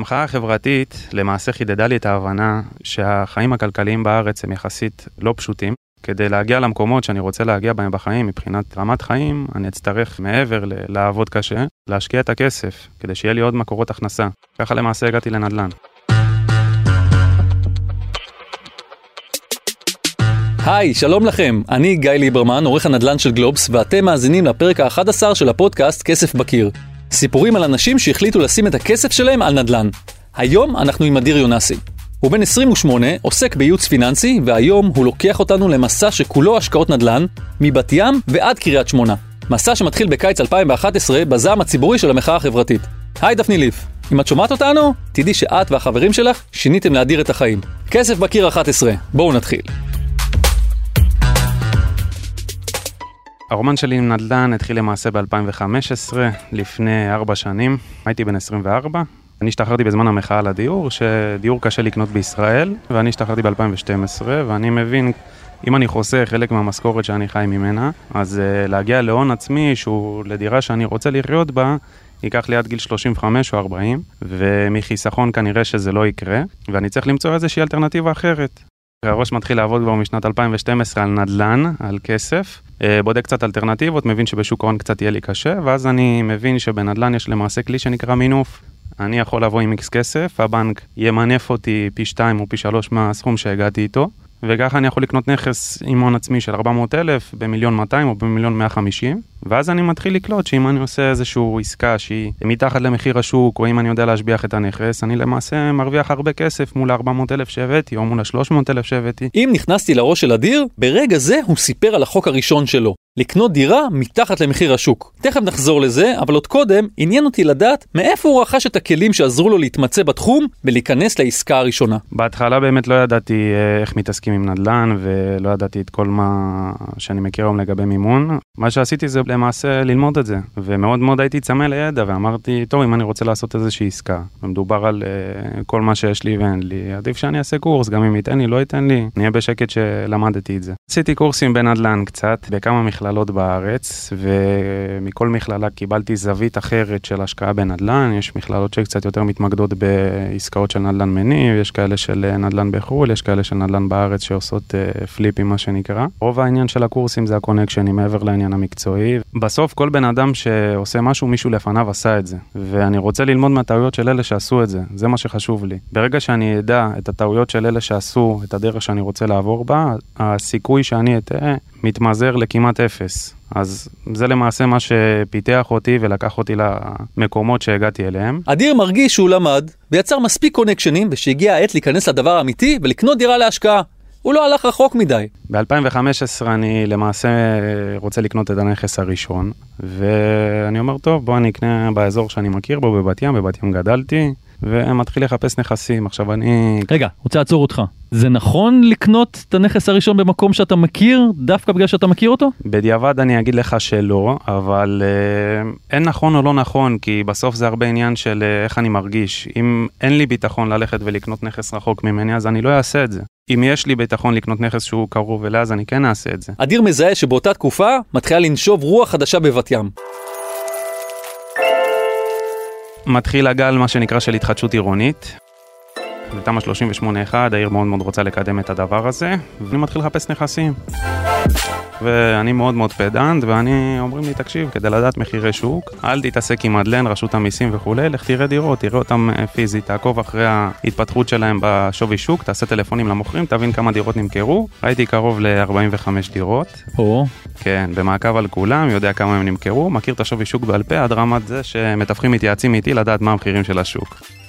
המחאה החברתית למעשה חידדה לי את ההבנה שהחיים הכלכליים בארץ הם יחסית לא פשוטים. כדי להגיע למקומות שאני רוצה להגיע בהם בחיים מבחינת רמת חיים, אני אצטרך מעבר ל- לעבוד קשה, להשקיע את הכסף, כדי שיהיה לי עוד מקורות הכנסה. ככה למעשה הגעתי לנדל"ן. היי, שלום לכם, אני גיא ליברמן, עורך הנדל"ן של גלובס, ואתם מאזינים לפרק ה-11 של הפודקאסט כסף בקיר. סיפורים על אנשים שהחליטו לשים את הכסף שלהם על נדל"ן. היום אנחנו עם אדיר יונסי. הוא בן 28, עוסק בייעוץ פיננסי, והיום הוא לוקח אותנו למסע שכולו השקעות נדל"ן, מבת ים ועד קריית שמונה. מסע שמתחיל בקיץ 2011 בזעם הציבורי של המחאה החברתית. היי דפני ליף, אם את שומעת אותנו, תדעי שאת והחברים שלך שיניתם להדיר את החיים. כסף בקיר 11, בואו נתחיל. הרומן שלי עם נדל"ן התחיל למעשה ב-2015, לפני ארבע שנים, הייתי בן 24. אני השתחררתי בזמן המחאה על הדיור, שדיור קשה לקנות בישראל, ואני השתחררתי ב-2012, ואני מבין, אם אני חוסך חלק מהמשכורת שאני חי ממנה, אז uh, להגיע להון עצמי שהוא לדירה שאני רוצה לחיות בה, ייקח לי עד גיל 35 או 40, ומחיסכון כנראה שזה לא יקרה, ואני צריך למצוא איזושהי אלטרנטיבה אחרת. הראש מתחיל לעבוד כבר משנת 2012 על נדל"ן, על כסף, אה, בודק קצת אלטרנטיבות, מבין שבשוק ההון קצת יהיה לי קשה, ואז אני מבין שבנדל"ן יש למעשה כלי שנקרא מינוף. אני יכול לבוא עם איקס כסף, הבנק ימנף אותי פי 2 או פי 3 מהסכום שהגעתי איתו, וככה אני יכול לקנות נכס עם הון עצמי של 400 אלף במיליון 200 או במיליון 150, ואז אני מתחיל לקלוט שאם אני עושה איזושהי עסקה שהיא מתחת למחיר השוק, או אם אני יודע להשביח את הנכס, אני למעשה מרוויח הרבה כסף מול ה-400 אלף שהבאתי, או מול ה-300 אלף שהבאתי. אם נכנסתי לראש של אדיר, ברגע זה הוא סיפר על החוק הראשון שלו. לקנות דירה מתחת למחיר השוק. תכף נחזור לזה, אבל עוד קודם, עניין אותי לדעת מאיפה הוא רכש את הכלים שעזרו לו להתמצא בתחום ולהיכנס לעסקה הראשונה. בהתחלה באמת לא ידעתי אה, איך מתעסקים עם נדל"ן ולא ידעתי את כל מה שאני מכיר היום לגבי מימון. מה שעשיתי זה למעשה ללמוד את זה, ומאוד מאוד הייתי צמא לידע ואמרתי, טוב, אם אני רוצה לעשות איזושהי עסקה, ומדובר על אה, כל מה שיש לי ואין לי, עדיף שאני אעשה קורס, גם אם ייתן לי, לא ייתן לי, אני אהיה בשקט שלמדתי את זה. עשיתי קורסים בנדל"ן קצת, בכמה מכללות בארץ, ומכל מכללה קיבלתי זווית אחרת של השקעה בנדל"ן, יש מכללות שקצת יותר מתמקדות בעסקאות של נדל"ן מניב, יש כאלה של נדל"ן בחו"ל, יש כאלה של נדל"ן בארץ שעושות uh, פליפים מה שנקרא. רוב העניין של הקורסים זה הקונקשנים מעבר לעניין המקצועי. בסוף כל בן אדם שעושה משהו, מישהו לפניו עשה את זה. ואני רוצה ללמוד מהטעויות של אלה שעשו את זה, זה מה שחשוב לי. ברגע שאני אדע את הטעויות של אלה שעשו את הדרך שאני רוצה לעבור בה, הסיכוי שאני אטעה מתמזער לכמעט אפס. אז זה למעשה מה שפיתח אותי ולקח אותי למקומות שהגעתי אליהם. אדיר מרגיש שהוא למד ויצר מספיק קונקשנים ושהגיעה העת להיכנס לדבר האמיתי ולקנות דירה להשקעה. הוא לא הלך רחוק מדי. ב-2015 אני למעשה רוצה לקנות את הנכס הראשון, ואני אומר, טוב, בוא אני אקנה באזור שאני מכיר בו, בבת ים, בבת ים גדלתי, ומתחיל לחפש נכסים. עכשיו אני... רגע, רוצה לעצור אותך. זה נכון לקנות את הנכס הראשון במקום שאתה מכיר, דווקא בגלל שאתה מכיר אותו? בדיעבד אני אגיד לך שלא, אבל אה, אין נכון או לא נכון, כי בסוף זה הרבה עניין של אה, איך אני מרגיש. אם אין לי ביטחון ללכת ולקנות נכס רחוק ממני, אז אני לא אעשה את זה. אם יש לי ביטחון לקנות נכס שהוא קרוב אליה, אז אני כן אעשה את זה. אדיר מזהה שבאותה תקופה מתחילה לנשוב רוח חדשה בבת ים. מתחיל הגל, מה שנקרא, של התחדשות עירונית. בתמ"א 38-1, העיר מאוד מאוד רוצה לקדם את הדבר הזה, ואני מתחיל לחפש נכסים. ואני מאוד מאוד פדנט, ואני, אומרים לי, תקשיב, כדי לדעת מחירי שוק, אל תתעסק עם מדלן, רשות המיסים וכולי, לך תראה דירות, תראה אותם אה, פיזית, תעקוב אחרי ההתפתחות שלהם בשווי שוק, תעשה טלפונים למוכרים, תבין כמה דירות נמכרו. ראיתי קרוב ל-45 דירות. או. כן, במעקב על כולם, יודע כמה הם נמכרו, מכיר את השווי שוק בעל פה, עד רמת זה שמתווכים מתייעצים איתי לדעת מה המחירים של השוק.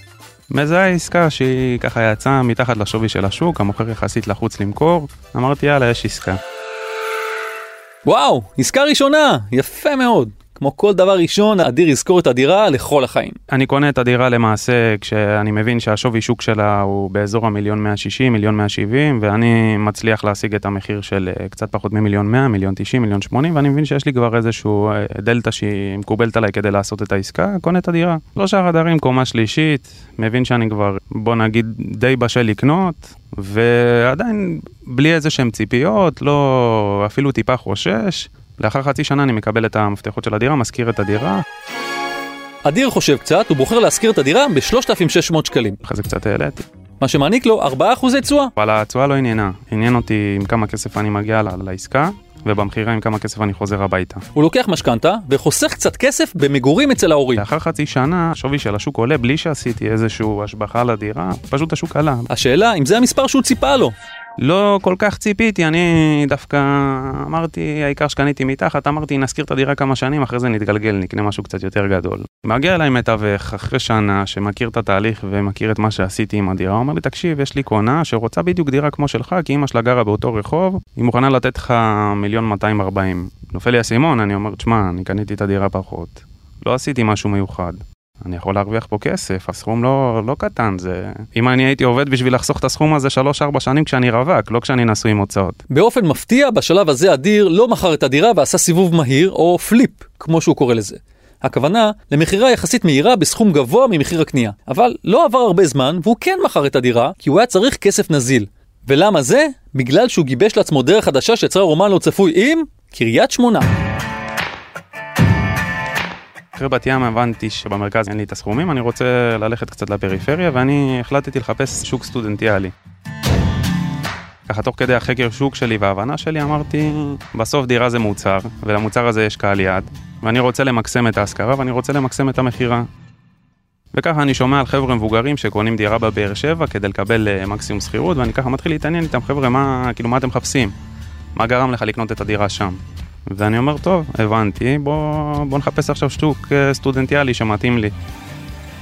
מזהה עסקה שהיא ככה יצאה מתחת לשווי של השוק, המוכר יחסית לחוץ למכור, אמרתי יאללה יש עסקה. וואו, עסקה ראשונה, יפה מאוד. כמו כל דבר ראשון, אדיר יזכור את הדירה לכל החיים. אני קונה את הדירה למעשה כשאני מבין שהשווי שוק שלה הוא באזור המיליון 160, מיליון 170, ואני מצליח להשיג את המחיר של אה, קצת פחות ממיליון 100, מיליון 90, מיליון 80, ואני מבין שיש לי כבר איזשהו אה, דלתא שהיא מקובלת עליי כדי לעשות את העסקה, קונה את הדירה. שלושה חדרים, קומה שלישית, מבין שאני כבר, בוא נגיד, די בשל לקנות, ועדיין בלי איזה שהם ציפיות, לא אפילו טיפה חושש. לאחר חצי שנה אני מקבל את המפתחות של הדירה, משכיר את הדירה. אדיר חושב קצת, הוא בוחר להשכיר את הדירה ב-3,600 שקלים. אחרי זה קצת העליתי. מה שמעניק לו 4% תשואה. אבל התשואה לא עניינה, עניין אותי עם כמה כסף אני מגיע לה- לעסקה, ובמכירה עם כמה כסף אני חוזר הביתה. הוא לוקח משכנתה וחוסך קצת כסף במגורים אצל ההורים. לאחר חצי שנה, השווי של השוק עולה בלי שעשיתי איזשהו השבחה לדירה, פשוט השוק עלה. השאלה אם זה המספר שהוא ציפה לו. לא כל כך ציפיתי, אני דווקא אמרתי, העיקר שקניתי מתחת, אמרתי, נשכיר את הדירה כמה שנים, אחרי זה נתגלגל, נקנה משהו קצת יותר גדול. מגיע אליי מתווך אחרי שנה שמכיר את התהליך ומכיר את מה שעשיתי עם הדירה, הוא אומר לי, תקשיב, יש לי קונה שרוצה בדיוק דירה כמו שלך, כי אמא שלה גרה באותו רחוב, היא מוכנה לתת לך מיליון 240. נופל לי האסימון, אני אומר, תשמע, אני קניתי את הדירה פחות. לא עשיתי משהו מיוחד. אני יכול להרוויח פה כסף, הסכום לא, לא קטן, זה... אם אני הייתי עובד בשביל לחסוך את הסכום הזה 3-4 שנים כשאני רווק, לא כשאני נשוי עם הוצאות. באופן מפתיע, בשלב הזה אדיר לא מכר את הדירה ועשה סיבוב מהיר, או פליפ, כמו שהוא קורא לזה. הכוונה למכירה יחסית מהירה בסכום גבוה ממחיר הקנייה. אבל לא עבר הרבה זמן, והוא כן מכר את הדירה, כי הוא היה צריך כסף נזיל. ולמה זה? בגלל שהוא גיבש לעצמו דרך חדשה שיצרה רומן לא צפוי עם קריית שמונה. אחרי בת ים הבנתי שבמרכז אין לי את הסכומים, אני רוצה ללכת קצת לפריפריה, ואני החלטתי לחפש שוק סטודנטיאלי. ככה תוך כדי החקר שוק שלי וההבנה שלי אמרתי, בסוף דירה זה מוצר, ולמוצר הזה יש קהל יעד, ואני רוצה למקסם את ההשכרה ואני רוצה למקסם את המכירה. וככה אני שומע על חבר'ה מבוגרים שקונים דירה בבאר שבע כדי לקבל אה, מקסימום שכירות, ואני ככה מתחיל להתעניין איתם, חבר'ה, מה, כאילו, מה אתם מחפשים? מה גרם לך לקנות את הדירה שם? ואני אומר, טוב, הבנתי, בוא, בוא נחפש עכשיו שוק אה, סטודנטיאלי שמתאים לי.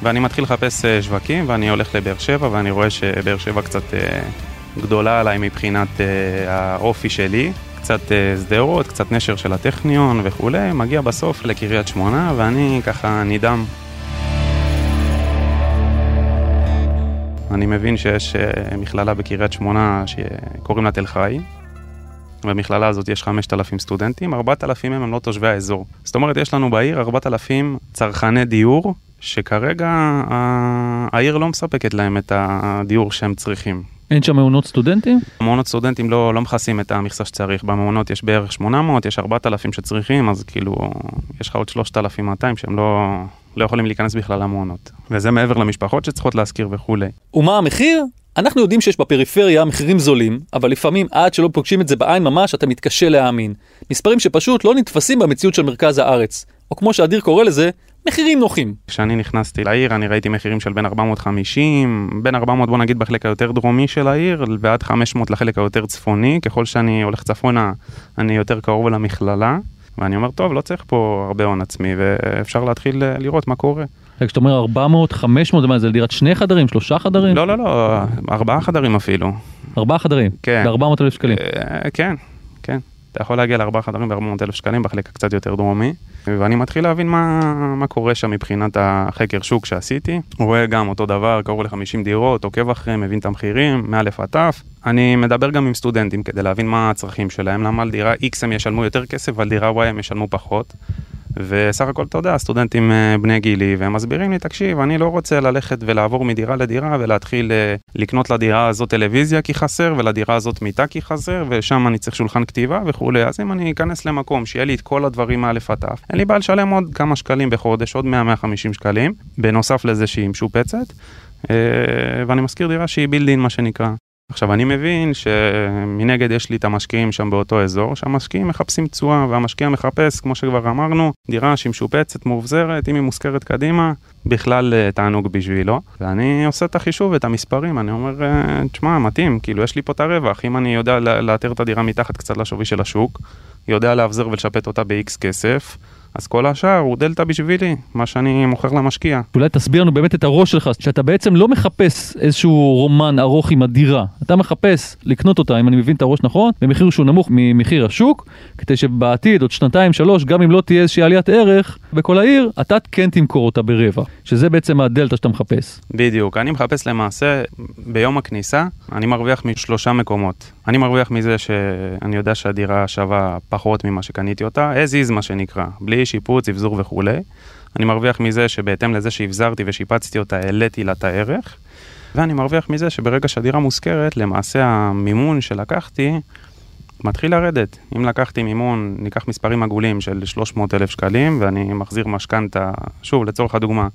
ואני מתחיל לחפש אה, שווקים, ואני הולך לבאר שבע, ואני רואה שבאר שבע קצת אה, גדולה עליי מבחינת האופי שלי. קצת שדרות, קצת נשר של הטכניון וכולי, מגיע בסוף לקריית שמונה, ואני ככה נדהם. אני מבין שיש מכללה בקריית שמונה שקוראים לה תל חי, במכללה הזאת יש 5,000 סטודנטים, 4,000 מהם הם לא תושבי האזור. זאת אומרת, יש לנו בעיר 4,000 צרכני דיור, שכרגע העיר לא מספקת להם את הדיור שהם צריכים. אין שם מעונות סטודנטים? מעונות סטודנטים לא, לא מכסים את המכסה שצריך, במעונות יש בערך 800, יש 4,000 שצריכים, אז כאילו, יש לך עוד 3,200 שהם לא, לא יכולים להיכנס בכלל למעונות. וזה מעבר למשפחות שצריכות להשכיר וכולי. ומה המחיר? אנחנו יודעים שיש בפריפריה מחירים זולים, אבל לפעמים עד שלא פוגשים את זה בעין ממש אתה מתקשה להאמין. מספרים שפשוט לא נתפסים במציאות של מרכז הארץ. או כמו שאדיר קורא לזה, מחירים נוחים. כשאני נכנסתי לעיר אני ראיתי מחירים של בין 450, בין 400 בוא נגיד בחלק היותר דרומי של העיר ועד 500 לחלק היותר צפוני, ככל שאני הולך צפונה אני יותר קרוב למכללה. ואני אומר, טוב, לא צריך פה הרבה הון עצמי, ואפשר להתחיל אה, לראות מה קורה. כשאתה אומר 400, 500, זה מה, זה דירת שני חדרים, שלושה חדרים? לא, לא, לא, ארבעה חדרים אפילו. ארבעה חדרים? כן. ב-400 אלף שקלים? אה, כן, כן. אתה יכול להגיע לארבעה חדרים ב-400 אלף שקלים בחלק הקצת יותר דרומי, ואני מתחיל להבין מה, מה קורה שם מבחינת החקר שוק שעשיתי. רואה גם אותו דבר, קרוב ל-50 דירות, עוקב אחריהם, מבין את המחירים, מא' עד ת'. אני מדבר גם עם סטודנטים כדי להבין מה הצרכים שלהם, למה על דירה X הם ישלמו יותר כסף ועל דירה Y הם ישלמו פחות. וסך הכל, אתה יודע, סטודנטים אה, בני גילי, והם מסבירים לי, תקשיב, אני לא רוצה ללכת ולעבור מדירה לדירה ולהתחיל אה, לקנות לדירה הזאת טלוויזיה כי חסר, ולדירה הזאת מיטה כי חסר, ושם אני צריך שולחן כתיבה וכולי, אז אם אני אכנס למקום שיהיה לי את כל הדברים מא' עד אין לי בעיה לשלם עוד כמה שקלים בחודש, עוד 100-150 שקלים, בנוסף לזה שהיא משופצת, אה, ואני משכיר דירה שהיא בילדין מה שנקרא. עכשיו אני מבין שמנגד יש לי את המשקיעים שם באותו אזור, שהמשקיעים מחפשים תשואה והמשקיע מחפש, כמו שכבר אמרנו, דירה שהיא משופצת, מאובזרת, אם היא מושכרת קדימה, בכלל אה, תענוג בשבילו. ואני עושה את החישוב ואת המספרים, אני אומר, אה, תשמע, מתאים, כאילו יש לי פה את הרווח, אם אני יודע לאתר את הדירה מתחת קצת לשווי של השוק, יודע לאבזר ולשפט אותה ב-X כסף, אז כל השאר הוא דלתא בשבילי, מה שאני מוכר למשקיע. אולי תסביר לנו באמת את הראש שלך, שאתה בעצם לא מחפש איזשהו רומן ארוך עם הדירה, אתה מחפש לקנות אותה, אם אני מבין את הראש נכון, במחיר שהוא נמוך ממחיר השוק, כדי שבעתיד, עוד שנתיים, שלוש, גם אם לא תהיה איזושהי עליית ערך בכל העיר, אתה כן תמכור אותה ברבע, שזה בעצם הדלתא שאתה מחפש. בדיוק, אני מחפש למעשה, ביום הכניסה, אני מרוויח משלושה מקומות. אני מרוויח מזה שאני יודע שהדירה שווה פחות ממה שקניתי אותה, as is מה שנקרא, בלי שיפוץ, אבזור וכולי. אני מרוויח מזה שבהתאם לזה שהבזרתי ושיפצתי אותה, העליתי לה את הערך. ואני מרוויח מזה שברגע שהדירה מושכרת, למעשה המימון שלקחתי מתחיל לרדת. אם לקחתי מימון, ניקח מספרים עגולים של 300 אלף שקלים, ואני מחזיר משכנתה, שוב, לצורך הדוגמה,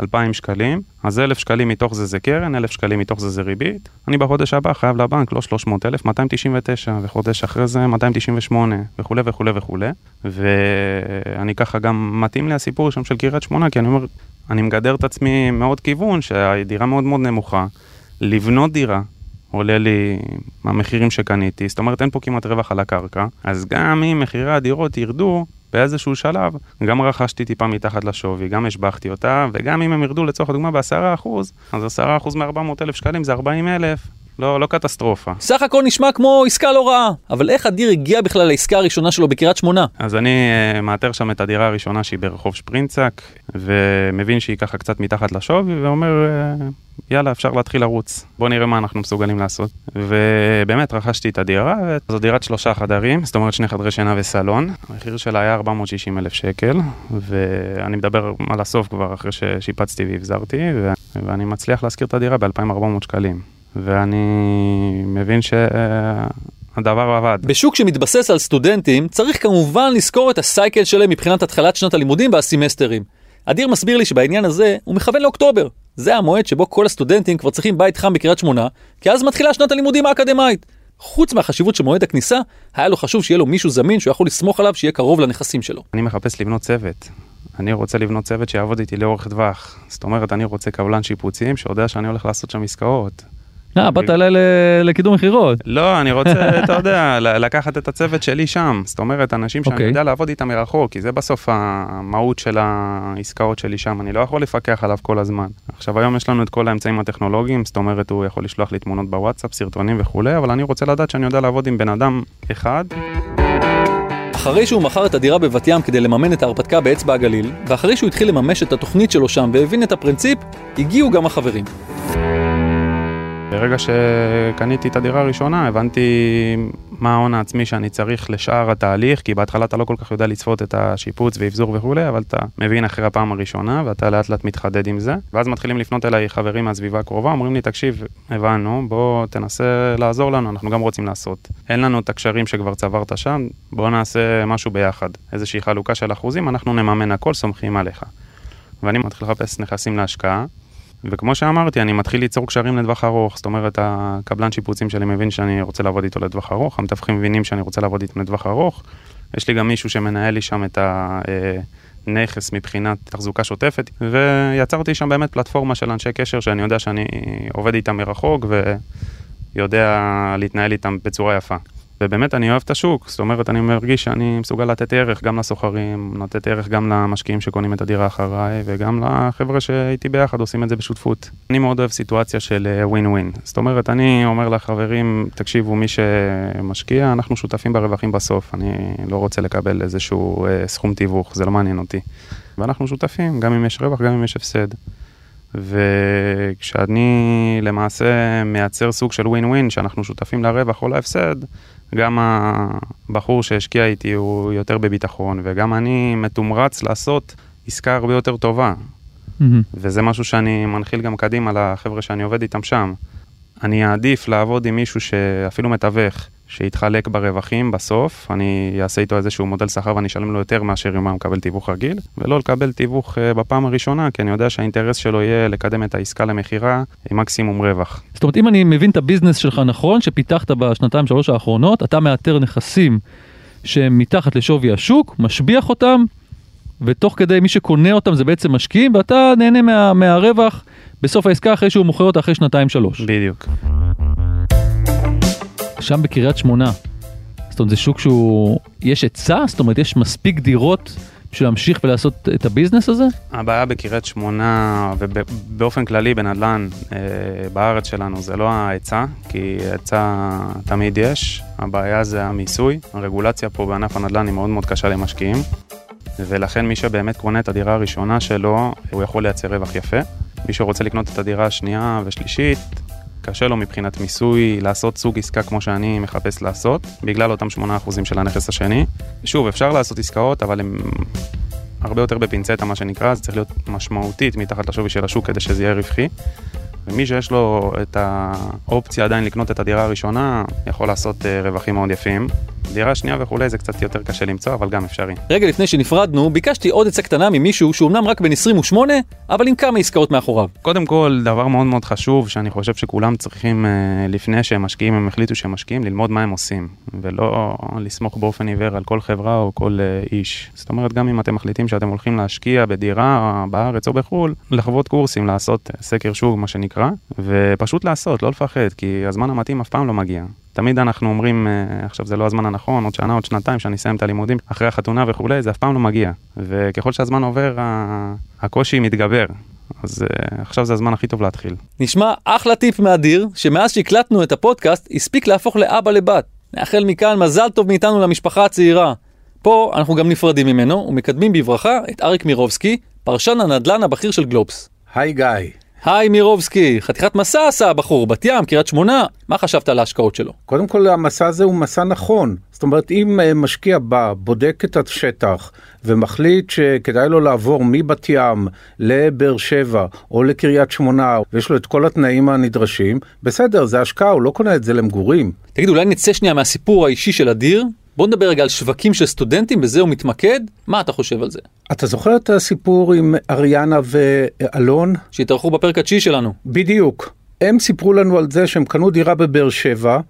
2,000 שקלים, אז 1,000 שקלים מתוך זה זה קרן, 1,000 שקלים מתוך זה זה ריבית. אני בחודש הבא חייב לבנק לא 300 אלף, 299, וחודש אחרי זה 298, וכולי וכולי וכולי. ואני ככה גם מתאים לי הסיפור שם של קריית שמונה, כי אני אומר, אני מגדר את עצמי מאוד כיוון, שהדירה מאוד מאוד נמוכה. לבנות דירה עולה לי המחירים שקניתי, זאת אומרת אין פה כמעט רווח על הקרקע, אז גם אם מחירי הדירות ירדו באיזשהו שלב, גם רכשתי טיפה מתחת לשווי, גם השבחתי אותה, וגם אם הם ירדו לצורך הדוגמה בעשרה אחוז, אז עשרה אחוז מ-400 אלף שקלים זה 40 אלף, לא, לא קטסטרופה. סך הכל נשמע כמו עסקה לא רעה, אבל איך אדיר הגיע בכלל לעסקה הראשונה שלו בקריית שמונה? אז אני uh, מאתר שם את הדירה הראשונה שהיא ברחוב שפרינצק, ומבין שהיא ככה קצת מתחת לשווי, ואומר, uh, יאללה, אפשר להתחיל לרוץ, בוא נראה מה אנחנו מסוגלים לעשות. ובאמת רכשתי את הדירה, וזו דירת שלושה חדרים, זאת אומרת שני חדרי שינה וסלון. המחיר שלה היה 460 אלף שקל, ואני מדבר על הסוף כבר אחרי ששיפצתי והבזרתי, ו... ואני מצליח להשכיר את הדירה ב-2400 שקלים. ואני מבין שהדבר עבד. בשוק שמתבסס על סטודנטים, צריך כמובן לזכור את הסייקל שלהם מבחינת התחלת שנת הלימודים והסמסטרים. אדיר מסביר לי שבעניין הזה הוא מכוון לאוקטובר. זה המועד שבו כל הסטודנטים כבר צריכים בית חם בקריית שמונה, כי אז מתחילה שנת הלימודים האקדמאית. חוץ מהחשיבות של מועד הכניסה, היה לו חשוב שיהיה לו מישהו זמין שהוא יכול לסמוך עליו שיהיה קרוב לנכסים שלו. אני מחפש לבנות צוות. אני רוצה לבנות צוות שיעבוד איתי לאורך טווח. זאת אומרת, אני רוצה קבלן שיפוצים שיודע שאני הולך לעשות שם עסקאות. אה, באת אליי לקידום מכירות. לא, אני רוצה, אתה יודע, לקחת את הצוות שלי שם. זאת אומרת, אנשים שאני. אוקיי. יודע לעבוד איתם מרחוק, כי זה בסוף המהות של העסקאות שלי שם, אני לא יכול לפקח עליו כל הזמן. עכשיו, היום יש לנו את כל האמצעים הטכנולוגיים, זאת אומרת, הוא יכול לשלוח לי תמונות בוואטסאפ, סרטונים וכולי, אבל אני רוצה לדעת שאני יודע לעבוד עם בן אדם אחד. אחרי שהוא מכר את הדירה בבת ים כדי לממן את ההרפתקה באצבע הגליל, ואחרי שהוא התחיל לממש את התוכנית שלו שם והבין את הפרינציפ, הגיעו גם החברים. ברגע שקניתי את הדירה הראשונה, הבנתי מה ההון העצמי שאני צריך לשאר התהליך, כי בהתחלה אתה לא כל כך יודע לצפות את השיפוץ ואבזור וכולי, אבל אתה מבין אחרי הפעם הראשונה, ואתה לאט לאט מתחדד עם זה. ואז מתחילים לפנות אליי חברים מהסביבה הקרובה, אומרים לי, תקשיב, הבנו, בוא תנסה לעזור לנו, אנחנו גם רוצים לעשות. אין לנו את הקשרים שכבר צברת שם, בוא נעשה משהו ביחד. איזושהי חלוקה של אחוזים, אנחנו נממן הכל, סומכים עליך. ואני מתחיל לחפש נכסים להשקעה. וכמו שאמרתי, אני מתחיל ליצור קשרים לטווח ארוך, זאת אומרת, הקבלן שיפוצים שלי מבין שאני רוצה לעבוד איתו לטווח ארוך, המתווכים מבינים שאני רוצה לעבוד איתו לטווח ארוך. יש לי גם מישהו שמנהל לי שם את הנכס מבחינת תחזוקה שוטפת, ויצרתי שם באמת פלטפורמה של אנשי קשר שאני יודע שאני עובד איתם מרחוק ויודע להתנהל איתם בצורה יפה. ובאמת אני אוהב את השוק, זאת אומרת אני מרגיש שאני מסוגל לתת ערך גם לסוחרים, לתת ערך גם למשקיעים שקונים את הדירה אחריי, וגם לחבר'ה שאיתי ביחד עושים את זה בשותפות. אני מאוד אוהב סיטואציה של ווין uh, ווין, זאת אומרת אני אומר לחברים, תקשיבו מי שמשקיע, אנחנו שותפים ברווחים בסוף, אני לא רוצה לקבל איזשהו uh, סכום תיווך, זה לא מעניין אותי. ואנחנו שותפים, גם אם יש רווח, גם אם יש הפסד. וכשאני למעשה מייצר סוג של ווין ווין, שאנחנו שותפים לרווח או להפסד, גם הבחור שהשקיע איתי הוא יותר בביטחון, וגם אני מתומרץ לעשות עסקה הרבה יותר טובה. Mm-hmm. וזה משהו שאני מנחיל גם קדימה לחבר'ה שאני עובד איתם שם. אני אעדיף לעבוד עם מישהו שאפילו מתווך, שיתחלק ברווחים בסוף, אני אעשה איתו איזשהו מודל שכר ואני אשלם לו יותר מאשר אם הוא מקבל תיווך רגיל, ולא לקבל תיווך אה, בפעם הראשונה, כי אני יודע שהאינטרס שלו יהיה לקדם את העסקה למכירה עם מקסימום רווח. זאת אומרת, אם אני מבין את הביזנס שלך נכון, שפיתחת בשנתיים שלוש האחרונות, אתה מאתר נכסים שהם מתחת לשווי השוק, משביח אותם, ותוך כדי מי שקונה אותם זה בעצם משקיעים, ואתה נהנה מה, מהרווח בסוף העסקה אחרי שהוא מוכר אותה אחרי שנתיים שלוש. בדיוק. שם בקריית שמונה, זאת אומרת זה שוק שהוא, יש היצע? זאת אומרת יש מספיק דירות בשביל להמשיך ולעשות את ה business הזה? הבעיה בקריית שמונה ובאופן כללי בנדל"ן אה, בארץ שלנו זה לא ההיצע, כי היצע תמיד יש, הבעיה זה המיסוי, הרגולציה פה בענף הנדל"ן היא מאוד מאוד קשה למשקיעים. ולכן מי שבאמת קונה את הדירה הראשונה שלו, הוא יכול לייצר רווח יפה. מי שרוצה לקנות את הדירה השנייה ושלישית, קשה לו מבחינת מיסוי לעשות סוג עסקה כמו שאני מחפש לעשות, בגלל אותם 8% של הנכס השני. שוב, אפשר לעשות עסקאות, אבל הם הרבה יותר בפינצטה מה שנקרא, זה צריך להיות משמעותית מתחת לשווי של השוק כדי שזה יהיה רווחי. ומי שיש לו את האופציה עדיין לקנות את הדירה הראשונה, יכול לעשות אה, רווחים מאוד יפים. דירה שנייה וכולי זה קצת יותר קשה למצוא, אבל גם אפשרי. רגע לפני שנפרדנו, ביקשתי עוד עצה קטנה ממישהו שהוא אמנם רק בן 28, אבל עם כמה עסקאות מאחוריו. קודם כל, דבר מאוד מאוד חשוב, שאני חושב שכולם צריכים, אה, לפני שהם משקיעים, הם החליטו שהם משקיעים, ללמוד מה הם עושים, ולא לסמוך באופן עיוור על כל חברה או כל אה, איש. זאת אומרת, גם אם אתם מחליטים שאתם הולכים להשקיע בדירה בארץ או בחו"ל, לחוות קורסים, לעשות אה, סקר שוק, מה שנקרא, ופשוט לעשות, לא לפחד, כי הזמן המתאים אף פעם לא מגיע. תמיד אנחנו אומרים, אה, עכשיו זה לא הזמן הנכון, עוד שנה, עוד שנתיים, שאני אסיים את הלימודים, אחרי החתונה וכולי, זה אף פעם לא מגיע. וככל שהזמן עובר, הקושי מתגבר. אז אה, עכשיו זה הזמן הכי טוב להתחיל. נשמע אחלה טיפ מאדיר, שמאז שהקלטנו את הפודקאסט, הספיק להפוך לאבא לבת. נאחל מכאן מזל טוב מאיתנו למשפחה הצעירה. פה אנחנו גם נפרדים ממנו ומקדמים בברכה את אריק מירובסקי, פרשן הנדל"ן הבכיר של גלובס. היי גיא. היי מירובסקי, חתיכת מסע עשה הבחור, בת ים, קריית שמונה, מה חשבת על ההשקעות שלו? קודם כל המסע הזה הוא מסע נכון, זאת אומרת אם אה, משקיע בא, בודק את השטח ומחליט שכדאי לו לעבור מבת ים לבאר שבע או לקריית שמונה ויש לו את כל התנאים הנדרשים, בסדר, זה השקעה, הוא לא קונה את זה למגורים. תגיד, אולי נצא שנייה מהסיפור האישי של אדיר, בוא נדבר רגע על שווקים של סטודנטים, בזה הוא מתמקד, מה אתה חושב על זה? אתה זוכר את הסיפור עם אריאנה ואלון? שהתארחו בפרק התשיעי שלנו. בדיוק. הם סיפרו לנו על זה שהם קנו דירה בבאר שבע,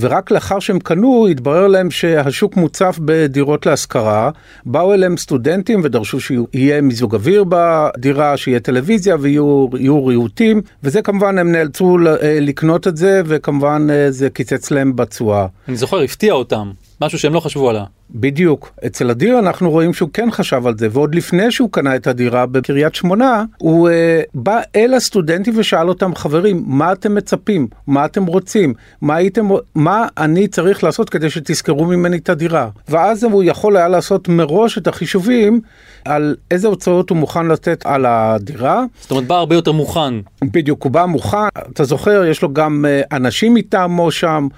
ורק לאחר שהם קנו התברר להם שהשוק מוצף בדירות להשכרה, באו אליהם סטודנטים ודרשו שיהיה מיזוג אוויר בדירה, שיהיה טלוויזיה ויהיו ריהוטים, וזה כמובן הם נאלצו לקנות את זה וכמובן זה קיצץ להם בתשואה. אני זוכר, הפתיע אותם. משהו שהם לא חשבו עליו. בדיוק. אצל אדיר אנחנו רואים שהוא כן חשב על זה, ועוד לפני שהוא קנה את הדירה בקריית שמונה, הוא uh, בא אל הסטודנטים ושאל אותם, חברים, מה אתם מצפים? מה אתם רוצים? מה הייתם, מה אני צריך לעשות כדי שתזכרו ממני את הדירה? ואז הוא יכול היה לעשות מראש את החישובים על איזה הוצאות הוא מוכן לתת על הדירה. זאת אומרת, בא הרבה יותר מוכן. בדיוק, הוא בא מוכן. אתה זוכר, יש לו גם uh, אנשים מטעמו שם.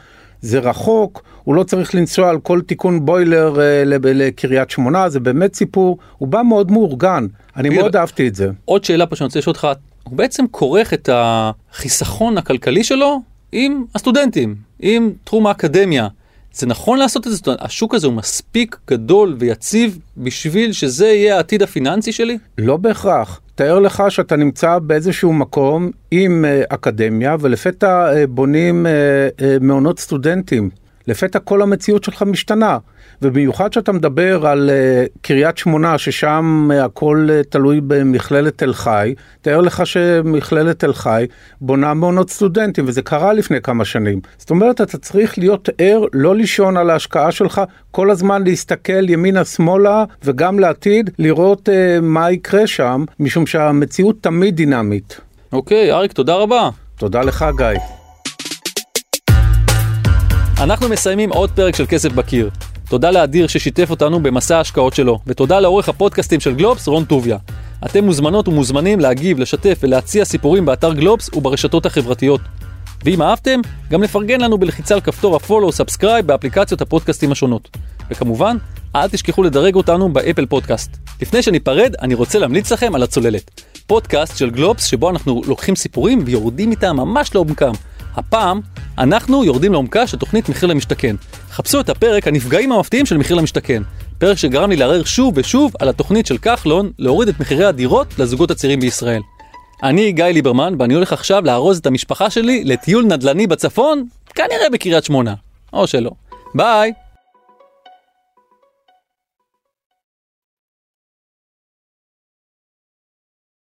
זה רחוק, הוא לא צריך לנסוע על כל תיקון בוילר אה, לקריית שמונה, זה באמת סיפור, הוא בא מאוד מאורגן, אני בגלל, מאוד אהבתי את זה. עוד שאלה פה שאני רוצה לשאול אותך, הוא בעצם כורך את החיסכון הכלכלי שלו עם הסטודנטים, עם תחום האקדמיה. זה נכון לעשות את זה? השוק הזה הוא מספיק גדול ויציב בשביל שזה יהיה העתיד הפיננסי שלי? לא בהכרח. תאר לך שאתה נמצא באיזשהו מקום עם uh, אקדמיה ולפתע uh, בונים uh, מעונות סטודנטים. לפתע כל המציאות שלך משתנה. ובמיוחד שאתה מדבר על uh, קריית שמונה, ששם uh, הכל uh, תלוי במכללת תל חי, תאר לך שמכללת תל חי בונה מעונות סטודנטים, וזה קרה לפני כמה שנים. זאת אומרת, אתה צריך להיות ער, לא לישון על ההשקעה שלך, כל הזמן להסתכל ימינה-שמאלה, וגם לעתיד, לראות uh, מה יקרה שם, משום שהמציאות תמיד דינמית. אוקיי, אריק, תודה רבה. תודה לך, גיא. אנחנו מסיימים עוד פרק של כסף בקיר. תודה לאדיר ששיתף אותנו במסע ההשקעות שלו, ותודה לעורך הפודקאסטים של גלובס, רון טוביה. אתם מוזמנות ומוזמנים להגיב, לשתף ולהציע סיפורים באתר גלובס וברשתות החברתיות. ואם אהבתם, גם לפרגן לנו בלחיצה על כפתור או subscribe באפליקציות הפודקאסטים השונות. וכמובן, אל תשכחו לדרג אותנו באפל פודקאסט. לפני שניפרד, אני רוצה להמליץ לכם על הצוללת. פודקאסט של גלובס שבו אנחנו לוקחים סיפורים ויורדים איתם ממש לעומקם. הפעם, אנחנו יורדים לעומקה של תוכנית מחיר למשתכן. חפשו את הפרק הנפגעים המפתיעים של מחיר למשתכן. פרק שגרם לי לערער שוב ושוב על התוכנית של כחלון להוריד את מחירי הדירות לזוגות הצעירים בישראל. אני גיא ליברמן, ואני הולך עכשיו לארוז את המשפחה שלי לטיול נדל"ני בצפון, כנראה בקריית שמונה. או שלא. ביי!